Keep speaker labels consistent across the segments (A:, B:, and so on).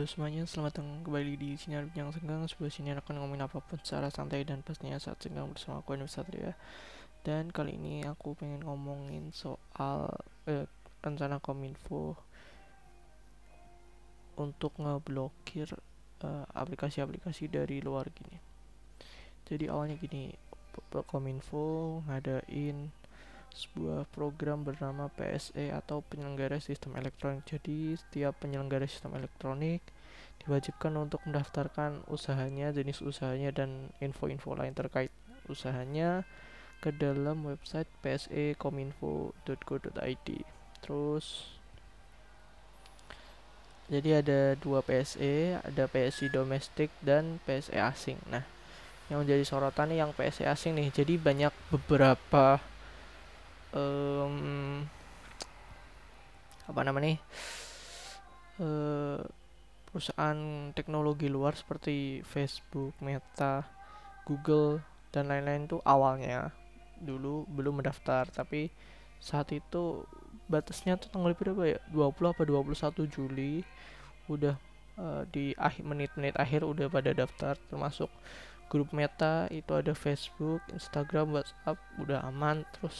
A: Halo semuanya, selamat datang kembali di Sinar Bincang Senggang Sebuah sinar akan ngomongin apa pun secara santai dan pastinya saat senggang bersama aku Anwar Satria. Dan kali ini aku pengen ngomongin soal eh, rencana Kominfo Untuk ngeblokir eh, aplikasi-aplikasi dari luar gini. Jadi awalnya gini, Kominfo ngadain sebuah program bernama PSE atau penyelenggara sistem elektronik. Jadi, setiap penyelenggara sistem elektronik diwajibkan untuk mendaftarkan usahanya, jenis usahanya dan info-info lain terkait usahanya ke dalam website psekominfo.go.id. Terus jadi ada dua PSE, ada PSI domestik dan PSE asing. Nah, yang menjadi sorotan nih yang PSE asing nih. Jadi banyak beberapa um, apa namanya uh, perusahaan teknologi luar seperti Facebook, Meta, Google dan lain-lain tuh awalnya dulu belum mendaftar. Tapi saat itu batasnya tuh tanggal berapa ya? 20 apa 21 Juli udah uh, di akhir menit-menit akhir udah pada daftar. Termasuk grup Meta itu ada Facebook, Instagram, WhatsApp udah aman. Terus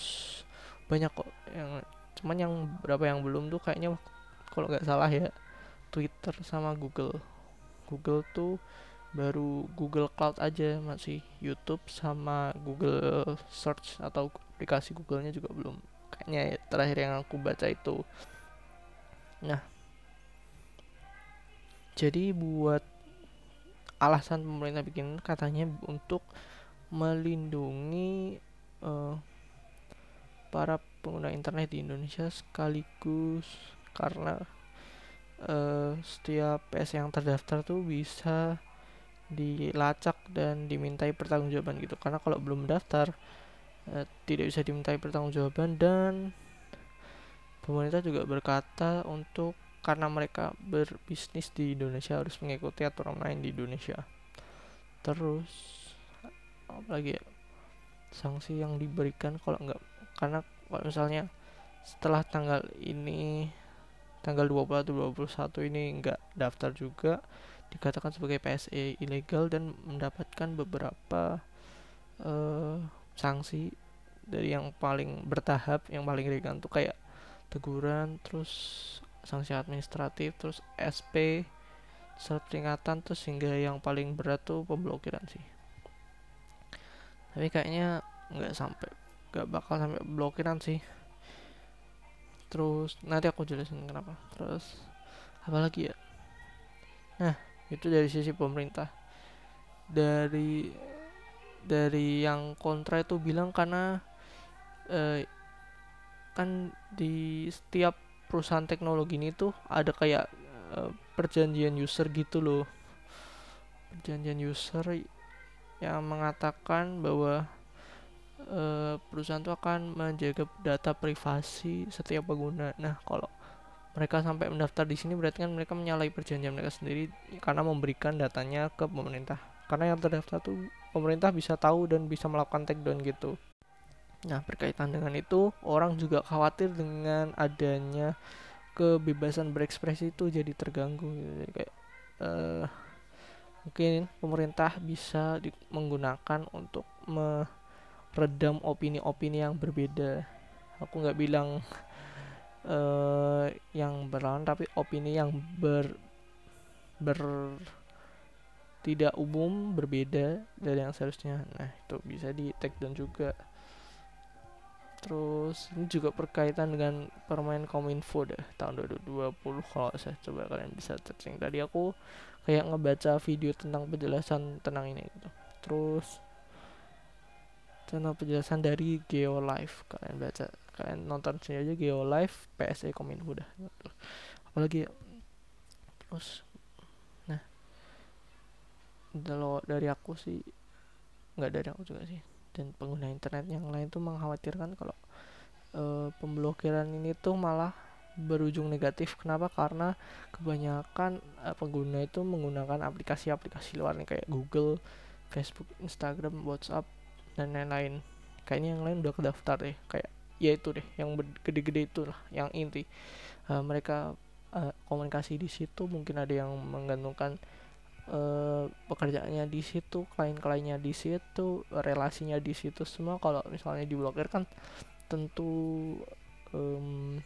A: banyak kok yang cuman yang berapa yang belum tuh kayaknya kalau nggak salah ya Twitter sama Google. Google tuh baru Google Cloud aja masih YouTube sama Google Search atau aplikasi Google-nya juga belum. Kayaknya ya, terakhir yang aku baca itu. Nah. Jadi buat alasan pemerintah bikin katanya untuk melindungi uh, para pengguna internet di Indonesia sekaligus karena uh, setiap PS yang terdaftar tuh bisa dilacak dan dimintai pertanggungjawaban gitu. Karena kalau belum daftar uh, tidak bisa dimintai pertanggungjawaban dan pemerintah juga berkata untuk karena mereka berbisnis di Indonesia harus mengikuti aturan main di Indonesia. Terus apa lagi ya? Sanksi yang diberikan kalau nggak karena kalau misalnya setelah tanggal ini tanggal 20 atau 21 ini enggak daftar juga dikatakan sebagai PSE ilegal dan mendapatkan beberapa uh, sanksi dari yang paling bertahap yang paling ringan tuh kayak teguran terus sanksi administratif terus SP surat peringatan terus hingga yang paling berat tuh pemblokiran sih. Tapi kayaknya nggak sampai gak bakal sampai blokiran sih. Terus nanti aku jelasin kenapa. Terus apalagi ya? Nah itu dari sisi pemerintah. Dari dari yang kontra itu bilang karena eh, kan di setiap perusahaan teknologi ini tuh ada kayak eh, perjanjian user gitu loh. Perjanjian user yang mengatakan bahwa uh, perusahaan itu akan menjaga data privasi setiap pengguna. Nah, kalau mereka sampai mendaftar di sini berarti kan mereka menyalahi perjanjian mereka sendiri karena memberikan datanya ke pemerintah. Karena yang terdaftar tuh pemerintah bisa tahu dan bisa melakukan take down gitu. Nah, berkaitan dengan itu, orang juga khawatir dengan adanya kebebasan berekspresi itu jadi terganggu gitu. Jadi kayak uh, mungkin pemerintah bisa menggunakan untuk me redam opini-opini yang berbeda. Aku nggak bilang uh, yang berlawan tapi opini yang ber ber tidak umum berbeda dari yang seharusnya. Nah itu bisa di take down juga. Terus ini juga berkaitan dengan permain kominfo deh tahun 2020 kalau saya coba kalian bisa searching. Tadi aku kayak ngebaca video tentang penjelasan tentang ini gitu. Terus channel penjelasan dari Geolife. Kalian baca kalian nonton sini aja Geolife PSE Kominfo dah. Apalagi ya? Terus nah. Kalau dari aku sih nggak dari aku juga sih. Dan pengguna internet yang lain tuh mengkhawatirkan kalau e, pemblokiran ini tuh malah berujung negatif. Kenapa? Karena kebanyakan e, pengguna itu menggunakan aplikasi-aplikasi luar nih kayak Google Facebook Instagram WhatsApp dan lain-lain. Kayaknya yang lain udah kedaftar deh kayak ya itu deh yang gede-gede itu lah yang inti. Uh, mereka uh, komunikasi di situ mungkin ada yang menggantungkan uh, pekerjaannya di situ klien-kliennya di situ relasinya di situ semua. Kalau misalnya diblokir kan tentu um,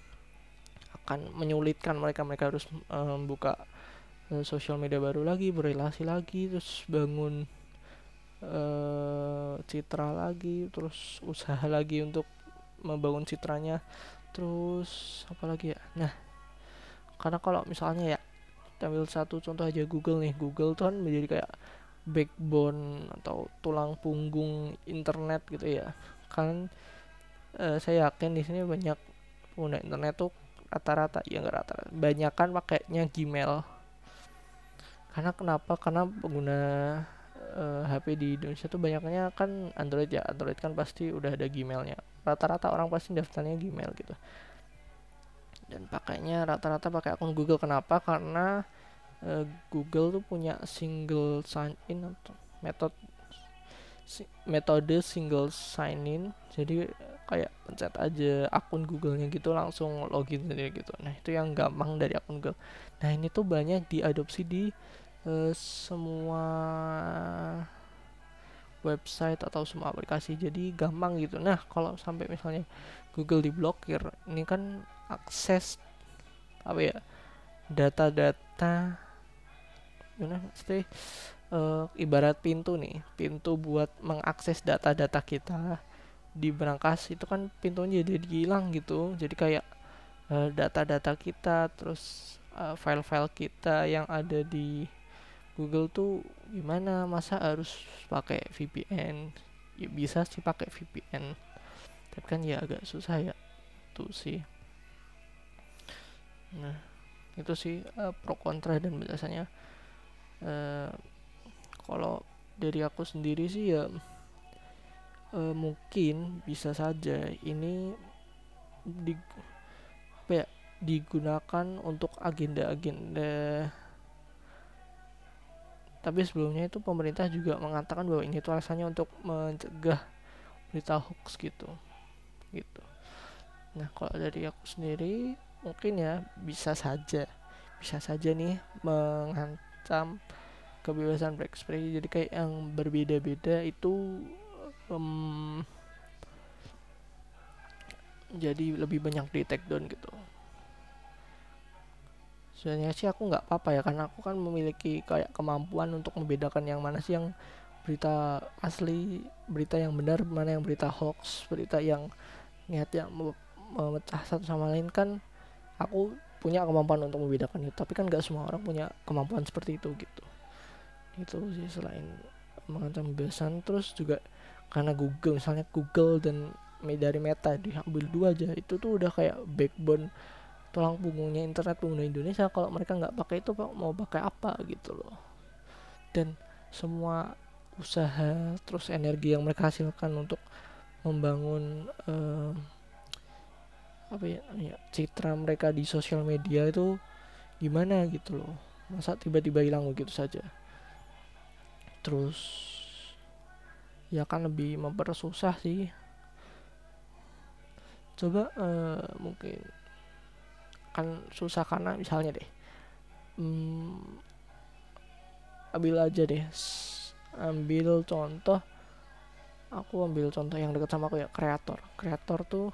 A: akan menyulitkan mereka. Mereka harus um, buka uh, sosial media baru lagi berrelasi lagi terus bangun uh, citra lagi terus usaha lagi untuk membangun citranya. Terus apa lagi ya? Nah karena kalau misalnya ya ambil satu contoh aja Google nih. Google tuh kan menjadi kayak backbone atau tulang punggung internet gitu ya. Kan uh, saya yakin di sini banyak pengguna internet tuh rata-rata ya nggak rata-rata banyak kan pakainya Gmail. Karena kenapa? Karena pengguna uh, eh, HP di Indonesia tuh banyaknya kan Android ya. Android kan pasti udah ada Gmailnya. Rata-rata orang pasti daftarnya Gmail gitu. Dan pakainya rata-rata pakai akun Google. Kenapa? Karena uh, Google tuh punya single sign in atau metode metode single sign in jadi kayak pencet aja akun Google-nya gitu langsung login sendiri gitu. Nah itu yang gampang dari akun Google. Nah ini tuh banyak diadopsi di uh, semua website atau semua aplikasi jadi gampang gitu. Nah kalau sampai misalnya Google diblokir ini kan akses apa ya data-data gimana sih? Uh, ibarat pintu nih pintu buat mengakses data-data kita di berangkas itu kan pintunya jadi hilang gitu. Jadi kayak uh, data-data kita terus uh, file-file kita yang ada di Google tuh gimana? Masa harus pakai VPN ya bisa sih pakai VPN tapi kan ya agak susah ya tuh sih. Nah itu sih uh, pro kontra dan biasanya uh, kalau dari aku sendiri sih ya uh, mungkin bisa saja ini di apa ya digunakan untuk agenda-agenda tapi sebelumnya itu pemerintah juga mengatakan bahwa ini tuh alasannya untuk mencegah berita hoax gitu. Gitu. Nah kalau dari aku sendiri mungkin ya bisa saja bisa saja nih mengancam kebebasan berekspresi. Jadi kayak yang berbeda-beda itu um, jadi lebih banyak di take down gitu sebenarnya sih aku nggak apa-apa ya karena aku kan memiliki kayak kemampuan untuk membedakan yang mana sih yang berita asli berita yang benar mana yang berita hoax berita yang niat yang memecah satu sama lain kan aku punya kemampuan untuk membedakan itu. Tapi kan gak semua orang punya kemampuan seperti itu gitu. Itu sih selain mengancam kebebasan terus juga karena Google misalnya Google dan dari Meta diambil dua aja itu tuh udah kayak backbone tulang punggungnya internet pengguna Indonesia kalau mereka nggak pakai itu mau pakai apa gitu loh. Dan semua usaha terus energi yang mereka hasilkan untuk membangun uh, apa ya, ya citra mereka di sosial media itu gimana gitu loh. Masa tiba-tiba hilang begitu saja. Terus ya kan lebih mempersusah sih. Coba uh, mungkin kan susah karena misalnya deh hmm, ambil aja deh ambil contoh aku ambil contoh yang dekat sama aku ya kreator kreator tuh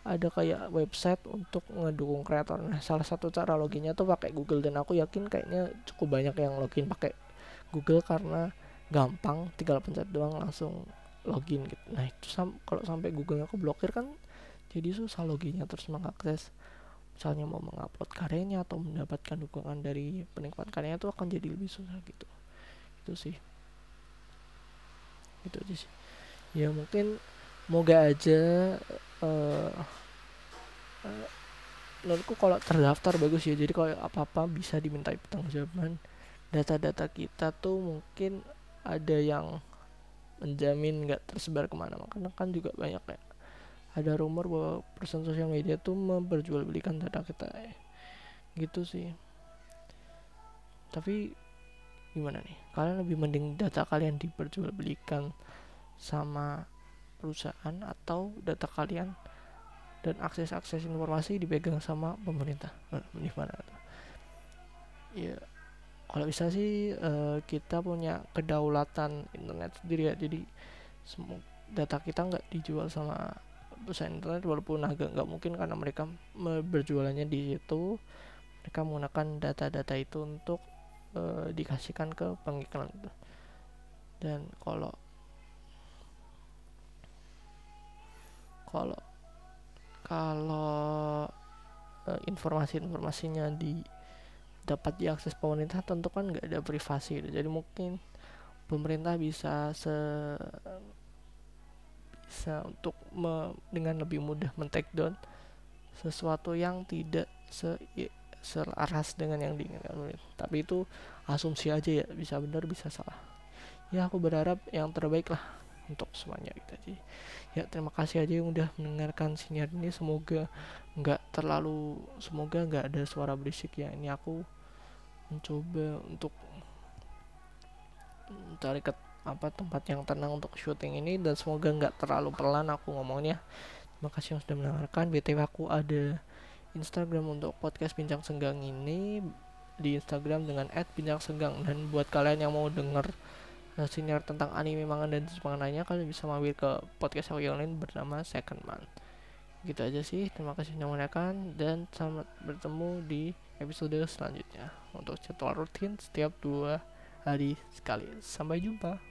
A: ada kayak website untuk ngedukung kreator. Nah, salah satu cara loginnya tuh pakai Google dan aku yakin kayaknya cukup banyak yang login pakai Google karena gampang, tinggal pencet doang langsung login gitu. Nah, itu sam kalau sampai Google aku blokir kan jadi susah loginnya terus mengakses misalnya mau mengupload karyanya atau mendapatkan dukungan dari penikmat karyanya itu akan jadi lebih susah gitu. Itu sih. Itu aja sih. Ya mungkin moga aja uh, uh, menurutku kalau terdaftar bagus ya jadi kalau apa-apa bisa dimintai pertanggungjawaban data-data kita tuh mungkin ada yang menjamin nggak tersebar ke mana-mana karena kan juga banyak ya ada rumor bahwa perusahaan sosial media tuh memperjualbelikan data kita ya. gitu sih. Tapi gimana nih? Kalian lebih mending data kalian diperjualbelikan sama perusahaan atau data kalian dan akses-akses informasi dipegang sama pemerintah? Nah, di mana ya kalau bisa sih uh, kita punya kedaulatan internet sendiri ya. Jadi semua data kita nggak dijual sama perusahaan internet walaupun agak nggak mungkin karena mereka berjualannya di situ mereka menggunakan data-data itu untuk uh, dikasihkan ke pengiklan. Dan kalau kalau kalau uh, informasi-informasinya di dapat diakses pemerintah tentu kan nggak ada privasi. Jadi mungkin pemerintah bisa se bisa untuk me, dengan lebih mudah men down sesuatu yang tidak se selaras dengan yang diinginkan tapi itu asumsi aja ya bisa benar bisa salah. Ya aku berharap yang terbaik lah untuk semuanya gitu aja. Ya terima kasih aja yang udah mendengarkan siniar ini. Semoga nggak terlalu semoga nggak ada suara berisik ya. Ini aku mencoba untuk mencari ke apa tempat yang tenang untuk syuting ini dan semoga nggak terlalu pelan aku ngomongnya. Terima kasih yang sudah mendengarkan btw aku ada Instagram untuk podcast bincang senggang ini. Di Instagram dengan @bincang_senggang dan buat kalian yang mau denger uh, senior tentang anime manga dan semangatnya kalian bisa mampir ke podcast aku yang lain bernama Second Man. Gitu aja sih. Terima kasih sudah mendengarkan dan selamat bertemu di episode selanjutnya. Untuk jadwal rutin setiap dua hari sekali. Sampai jumpa